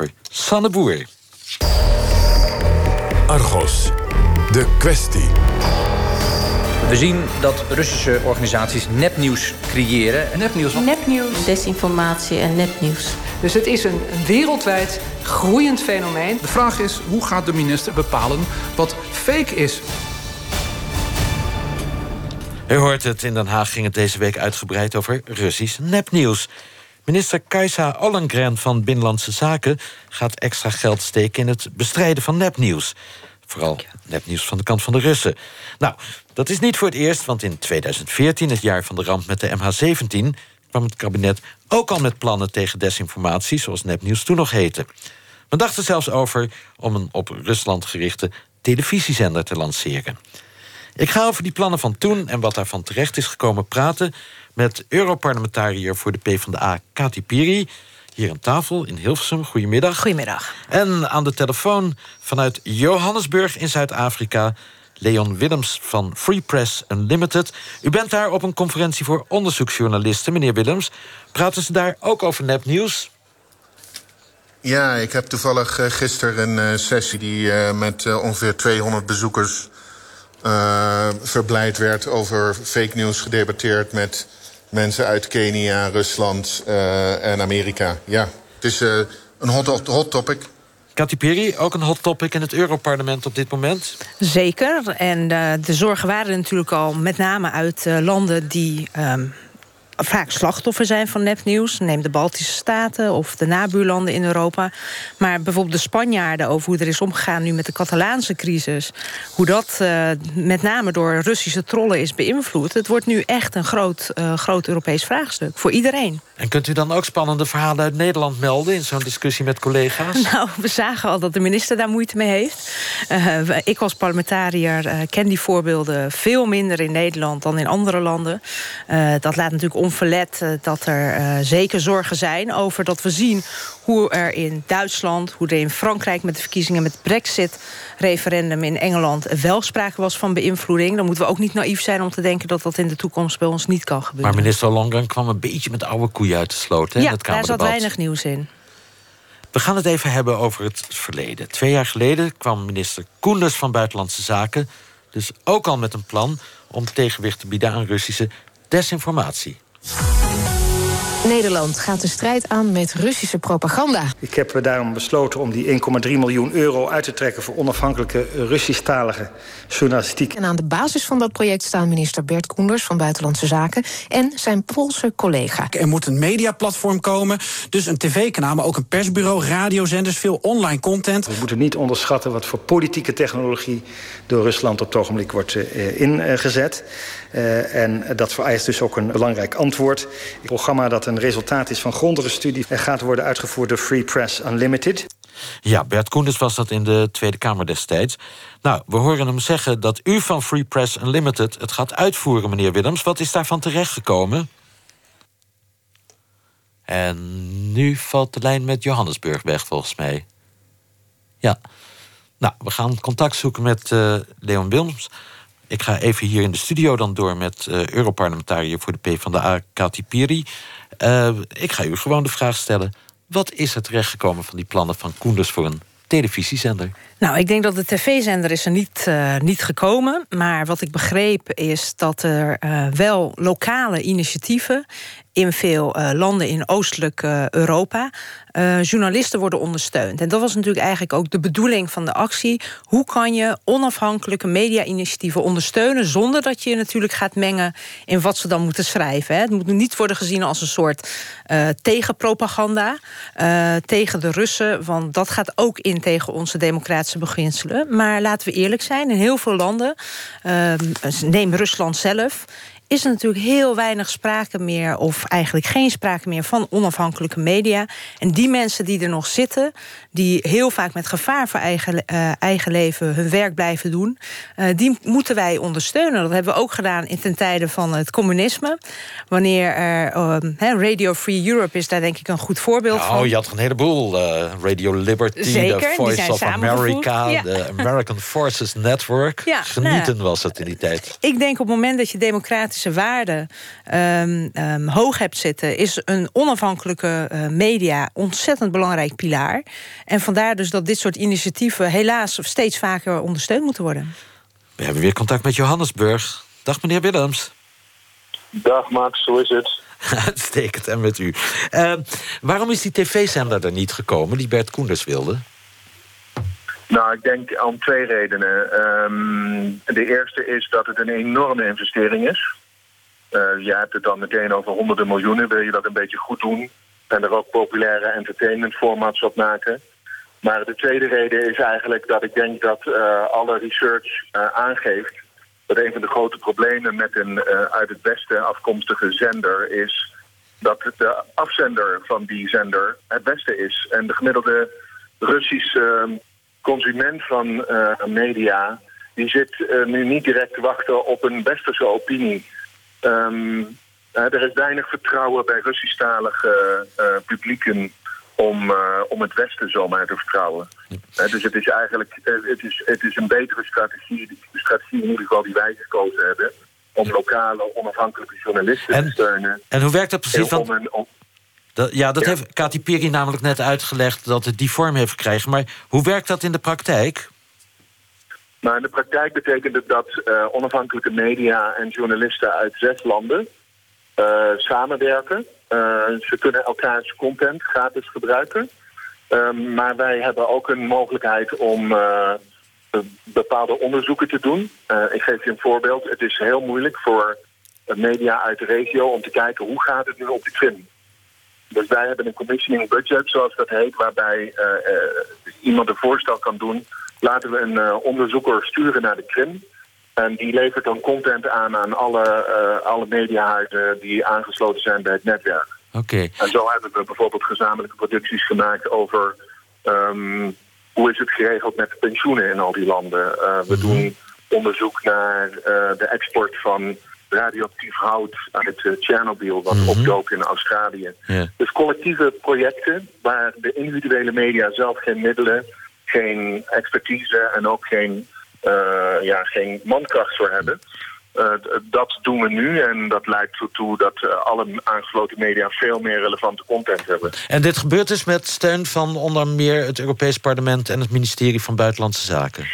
over Sanne Boer. Argos, de kwestie. We zien dat Russische organisaties nepnieuws creëren. Nepnieuws. Nepnieuws, desinformatie en nepnieuws. Dus het is een wereldwijd groeiend fenomeen. De vraag is, hoe gaat de minister bepalen wat fake is? U hoort het, in Den Haag ging het deze week uitgebreid over Russisch nepnieuws. Minister Kajsa Ollengren van Binnenlandse Zaken gaat extra geld steken in het bestrijden van nepnieuws. Vooral nepnieuws van de kant van de Russen. Nou, dat is niet voor het eerst, want in 2014, het jaar van de ramp met de MH17, kwam het kabinet ook al met plannen tegen desinformatie, zoals nepnieuws toen nog heette. Men dacht er zelfs over om een op Rusland gerichte televisiezender te lanceren. Ik ga over die plannen van toen en wat daarvan terecht is gekomen praten met Europarlementariër voor de PvdA, Kati Piri. Hier aan tafel in Hilversum. Goedemiddag. Goedemiddag. En aan de telefoon vanuit Johannesburg in Zuid-Afrika... Leon Willems van Free Press Unlimited. U bent daar op een conferentie voor onderzoeksjournalisten, meneer Willems. Praten ze daar ook over nepnieuws? Ja, ik heb toevallig uh, gisteren een uh, sessie die uh, met ongeveer 200 bezoekers verblijd werd over fake news gedebatteerd met mensen uit Kenia, Rusland en Amerika. Ja, het is een hot, hot topic. Katy Perry, ook een hot topic in het Europarlement op dit moment? Zeker. En uh, de zorgen waren natuurlijk al met name uit uh, landen die... Um, vaak slachtoffer zijn van nepnieuws. Neem de Baltische Staten of de nabuurlanden in Europa. Maar bijvoorbeeld de Spanjaarden over hoe er is omgegaan nu met de Catalaanse crisis. Hoe dat uh, met name door Russische trollen is beïnvloed. Het wordt nu echt een groot, uh, groot Europees vraagstuk voor iedereen. En kunt u dan ook spannende verhalen uit Nederland melden... in zo'n discussie met collega's? Nou, we zagen al dat de minister daar moeite mee heeft. Uh, ik als parlementariër uh, ken die voorbeelden veel minder in Nederland... dan in andere landen. Uh, dat laat natuurlijk onverlet dat er zeker zorgen zijn... over dat we zien hoe er in Duitsland, hoe er in Frankrijk... met de verkiezingen met het brexit-referendum in Engeland... wel sprake was van beïnvloeding. Dan moeten we ook niet naïef zijn om te denken... dat dat in de toekomst bij ons niet kan gebeuren. Maar minister Longren kwam een beetje met oude koeien uit de sloot. Hè, ja, in het daar zat weinig nieuws in. We gaan het even hebben over het verleden. Twee jaar geleden kwam minister Koenders van Buitenlandse Zaken... dus ook al met een plan om tegenwicht te bieden aan Russische desinformatie. Nederland gaat de strijd aan met Russische propaganda. Ik heb daarom besloten om die 1,3 miljoen euro uit te trekken... voor onafhankelijke Russisch-talige journalistiek. En aan de basis van dat project staan minister Bert Koenders... van Buitenlandse Zaken en zijn Poolse collega. Er moet een mediaplatform komen, dus een tv-kanaal... maar ook een persbureau, radiozenders, veel online content. We moeten niet onderschatten wat voor politieke technologie... door Rusland op het ogenblik wordt uh, ingezet. Uh, en dat vereist dus ook een belangrijk antwoord. Het programma dat een resultaat is van grondige studie... gaat worden uitgevoerd door Free Press Unlimited. Ja, Bert Koenders was dat in de Tweede Kamer destijds. Nou, we horen hem zeggen dat u van Free Press Unlimited... het gaat uitvoeren, meneer Willems. Wat is daarvan terechtgekomen? En nu valt de lijn met Johannesburg weg, volgens mij. Ja. Nou, we gaan contact zoeken met uh, Leon Willems... Ik ga even hier in de studio dan door met uh, Europarlementariër voor de PvdA, Kati Piri. Uh, ik ga u gewoon de vraag stellen: wat is er terechtgekomen van die plannen van Koenders voor een televisiezender? Nou, ik denk dat de tv-zender is er niet, uh, niet gekomen. Maar wat ik begreep is dat er wel lokale initiatieven in veel uh, landen in oostelijk Europa journalisten worden ondersteund. En dat was natuurlijk eigenlijk ook de bedoeling van de actie. Hoe kan je onafhankelijke media-initiatieven ondersteunen zonder dat je je natuurlijk gaat mengen in wat ze dan moeten schrijven? Hè? Het moet niet worden gezien als een soort tegenpropaganda tegen de Russen, want dat gaat ook in tegen onze democratische beginselen. Maar laten we eerlijk zijn, in heel veel landen, uh, neem Rusland zelf is er natuurlijk heel weinig sprake meer... of eigenlijk geen sprake meer van onafhankelijke media. En die mensen die er nog zitten... die heel vaak met gevaar voor eigen, uh, eigen leven hun werk blijven doen... Uh, die moeten wij ondersteunen. Dat hebben we ook gedaan in ten tijde van het communisme. Wanneer er... Uh, Radio Free Europe is daar denk ik een goed voorbeeld nou, van. Oh, je had een heleboel. Radio Liberty, The Voice of America... Ja. de American Forces Network. Ja, Genieten nou, was het in die tijd. Ik denk op het moment dat je democratisch democratische waarden ehm, ehm, hoog hebt zitten, is een onafhankelijke uh, media ontzettend belangrijk pilaar. En vandaar dus dat dit soort initiatieven helaas steeds vaker ondersteund moeten worden. We hebben weer contact met Johannesburg. Dag meneer Willems. Dag Max, hoe is het? Uitstekend, en met u. Uh, waarom is die tv-zender er niet gekomen die Bert Koenders wilde? Nou, ik denk om twee redenen. Um, de eerste is dat het een enorme investering is. Uh, je hebt het dan meteen over honderden miljoenen. Wil je dat een beetje goed doen en er ook populaire entertainment formats op maken. Maar de tweede reden is eigenlijk dat ik denk dat uh, alle research uh, aangeeft dat een van de grote problemen met een uit het westen afkomstige zender is dat de afzender van die zender het beste is. En de gemiddelde Russische consument van media... die zit nu niet direct te wachten op een westerse opinie. Um, uh, er is weinig vertrouwen bij Russisch-talige publieken... Om, om het Westen zomaar te vertrouwen. dus het is eigenlijk het is, het is een betere strategie. De strategie in ieder geval die wij gekozen hebben... om lokale onafhankelijke journalisten en, te steunen. En hoe werkt dat precies? Een, om, dat, ja, dat ja. heeft Kati Piri namelijk net uitgelegd dat het die vorm heeft gekregen. Maar hoe werkt dat in de praktijk? Nou, in de praktijk betekent het dat uh, onafhankelijke media en journalisten uit zes landen uh, samenwerken. Uh, ze kunnen elkaars content gratis gebruiken. maar wij hebben ook een mogelijkheid om bepaalde onderzoeken te doen. ik geef je een voorbeeld. Het is heel moeilijk voor media uit de regio om te kijken hoe gaat het nu op de Krim. Dus wij hebben een commissioning budget, zoals dat heet, waarbij iemand een voorstel kan doen. Laten we een uh, onderzoeker sturen naar de Krim. En die levert dan content aan aan alle, alle mediahuizen die aangesloten zijn bij het netwerk. Oké. Okay. En zo hebben we bijvoorbeeld gezamenlijke producties gemaakt over um, hoe is het geregeld met de pensioenen in al die landen. we mm -hmm. doen onderzoek naar de export van radioactief hout uit uh, Tsjernobyl, wat mm -hmm. opdook in Australië. Yeah. Dus collectieve projecten waar de individuele media zelf geen middelen, geen expertise en ook geen, uh, ja, geen mankracht voor hebben. Uh, dat doen we nu en dat leidt ertoe dat alle aangesloten media veel meer relevante content hebben. En dit gebeurt dus met steun van onder meer het Europees Parlement en het ministerie van Buitenlandse Zaken?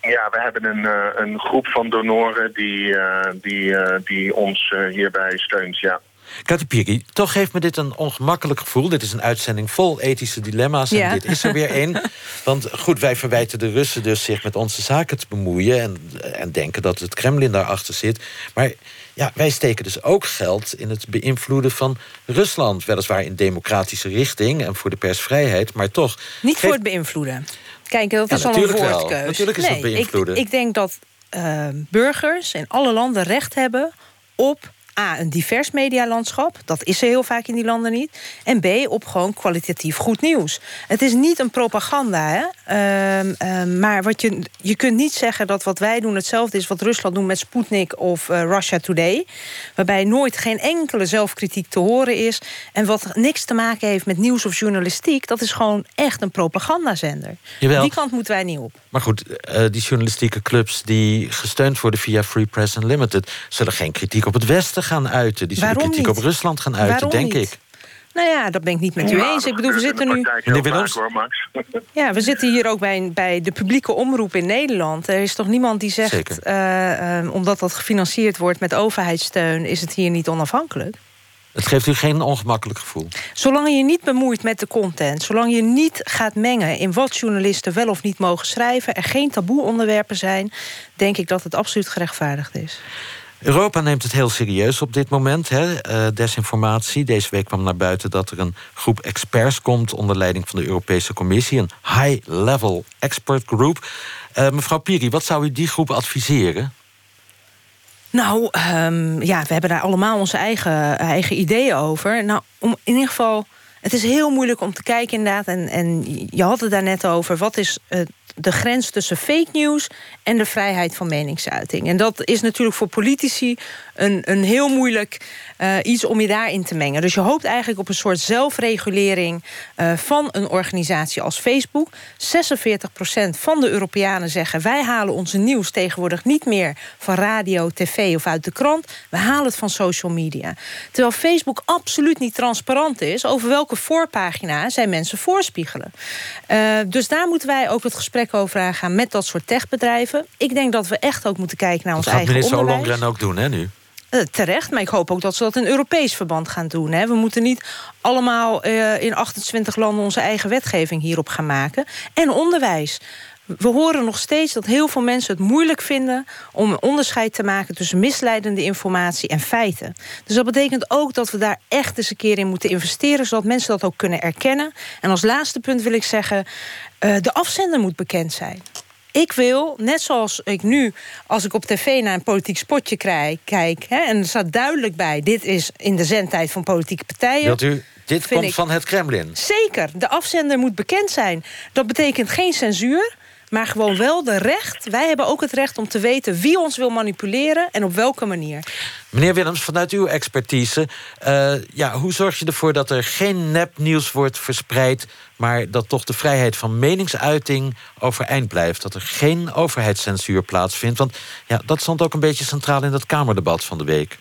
Ja, we hebben een, uh, een groep van donoren die, die, die ons hierbij steunt, ja. Katipiri, toch geeft me dit een ongemakkelijk gevoel. Dit is een uitzending vol ethische dilemma's en Ja. dit is er weer één. Want goed, wij verwijten de Russen dus zich met onze zaken te bemoeien... en, en denken dat het Kremlin daarachter zit. Maar ja, wij steken dus ook geld in het beïnvloeden van Rusland. Weliswaar in democratische richting en voor de persvrijheid, maar toch... Niet voor het beïnvloeden. Kijk, dat Ja, is al een wel. woordkeus. Natuurlijk is dat nee, beïnvloeden. Ik, ik denk dat eh, burgers in alle landen recht hebben op A, een divers medialandschap. Dat is er heel vaak in die landen niet. En B, op gewoon kwalitatief goed nieuws. Het is niet een propaganda, hè? Ehm, ehm, maar wat je, je kunt niet zeggen dat wat wij doen hetzelfde is... wat Rusland doet met Sputnik of eh, Russia Today. Waarbij nooit geen enkele zelfkritiek te horen is. En wat niks te maken heeft met nieuws of journalistiek... dat is gewoon echt een propagandazender. Jawel. Die kant moeten wij niet op. Maar goed, eh, die journalistieke clubs die gesteund worden via Free Press Unlimited... zullen geen kritiek op het Westen gaan uiten. Die zullen kritiek niet? op Rusland gaan uiten, Waarom denk niet? ik. Nou ja, dat ben ik niet met u Ja, eens. Ik bedoel, we zitten nu... Meneer Willems? Ja, we zitten hier ook bij, bij de publieke omroep in Nederland. Er is toch niemand die zegt, eh, eh, omdat dat gefinancierd wordt met overheidssteun, is het hier niet onafhankelijk? Het geeft u geen ongemakkelijk gevoel. Zolang je niet bemoeit met de content, zolang je niet gaat mengen in wat journalisten wel of niet mogen schrijven, er geen taboe-onderwerpen zijn, denk ik dat het absoluut gerechtvaardigd is. Europa neemt het heel serieus op dit moment, hè? eh, desinformatie. Deze week kwam naar buiten dat er een groep experts komt... onder leiding van de Europese Commissie, een high-level expert group. Eh, mevrouw Piri, wat zou u die groep adviseren? Nou, ehm, ja, we hebben daar allemaal onze eigen, eigen ideeën over. Nou, om in ieder geval Het is heel moeilijk om te kijken inderdaad. En, en je had het daar net over. Wat is uh, de grens tussen fake news en de vrijheid van meningsuiting. En dat is natuurlijk voor politici een, een heel moeilijk uh, iets om je daarin te mengen. Dus je hoopt eigenlijk op een soort zelfregulering uh, van een organisatie als Facebook. 46% van de Europeanen zeggen: wij halen onze nieuws tegenwoordig niet meer van radio, tv of uit de krant. We halen het van social media. Terwijl Facebook absoluut niet transparant is over welke voorpagina zij mensen voorspiegelen. Uh, dus daar moeten wij ook het gesprek over aangaan met dat soort techbedrijven. Ik denk dat we echt ook moeten kijken naar ons dat gaat eigen minister onderwijs. Ollongren ook doen, hè, nu? Uh, terecht, maar ik hoop ook dat ze dat in Europees verband gaan doen. Hè. We moeten niet allemaal uh, in 28 landen onze eigen wetgeving hierop gaan maken. En onderwijs. We horen nog steeds dat heel veel mensen het moeilijk vinden om een onderscheid te maken tussen misleidende informatie en feiten. Dus dat betekent ook dat we daar echt eens een keer in moeten investeren, zodat mensen dat ook kunnen erkennen. En als laatste punt wil ik zeggen: uh, de afzender moet bekend zijn. Ik wil, net zoals ik nu, als ik op tv naar een politiek spotje krijg, kijk... Hè, en er staat duidelijk bij, dit is in de zendtijd van politieke partijen... Wilt u, dit komt ik, van het Kremlin? Zeker, de afzender moet bekend zijn. Dat betekent geen censuur, maar gewoon wel de recht. Wij hebben ook het recht om te weten wie ons wil manipuleren... en op welke manier. Meneer Willems, vanuit uw expertise... Uh, ja, hoe zorg je ervoor dat er geen nepnieuws wordt verspreid... maar dat toch de vrijheid van meningsuiting overeind blijft? Dat er geen overheidscensuur plaatsvindt? Want ja, dat stond ook een beetje centraal in dat Kamerdebat van de week.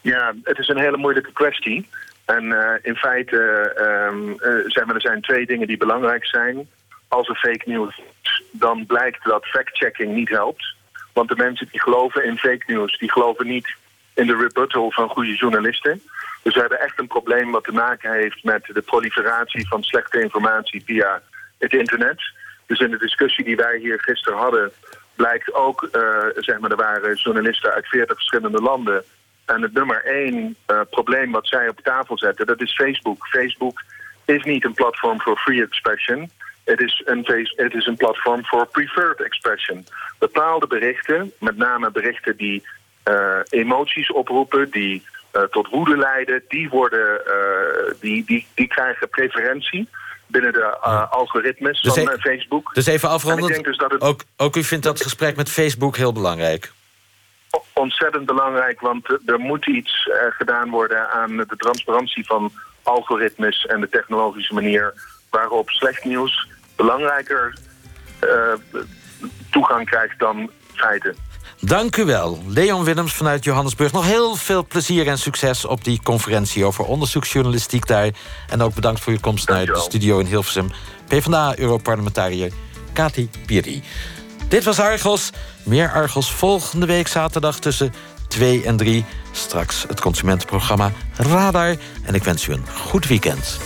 Ja, het is een hele moeilijke kwestie. En uh, in feite uh, uh, zeg maar, er zijn twee dingen die belangrijk zijn. Als er fake news is, dan blijkt dat fact-checking niet helpt. Want de mensen die geloven in fake news, die geloven niet in de rebuttal van goede journalisten. Dus we hebben echt een probleem wat te maken heeft met de proliferatie van slechte informatie via het internet. Dus in de discussie die wij hier gisteren hadden, blijkt ook, uh, zeg maar, er waren journalisten uit 40 verschillende landen. En het nummer één uh, probleem wat zij op tafel zetten, dat is Facebook. Facebook is niet een platform voor free expression. Het is, een, het is een platform voor preferred expression. Bepaalde berichten, met name berichten die uh, emoties oproepen, die uh, tot woede leiden, die, worden, uh, die, die, die krijgen preferentie binnen de algoritmes dus van e Facebook. Dus even afronden. Dus het... ook, ook u vindt dat gesprek met Facebook heel belangrijk? Ontzettend belangrijk, want er moet iets gedaan worden aan de transparantie van algoritmes en de technologische manier waarop slecht nieuws belangrijker uh, toegang krijgt dan feiten. Dank u wel, Leon Willems vanuit Johannesburg. Nog heel veel plezier en succes op die conferentie over onderzoeksjournalistiek daar. En ook bedankt voor uw komst naar de studio in Hilversum. PvdA-europarlementariër Kati Piri. Dit was Argos. Meer Argos volgende week zaterdag tussen 2 en 3. Straks het consumentenprogramma Radar. En ik wens u een goed weekend.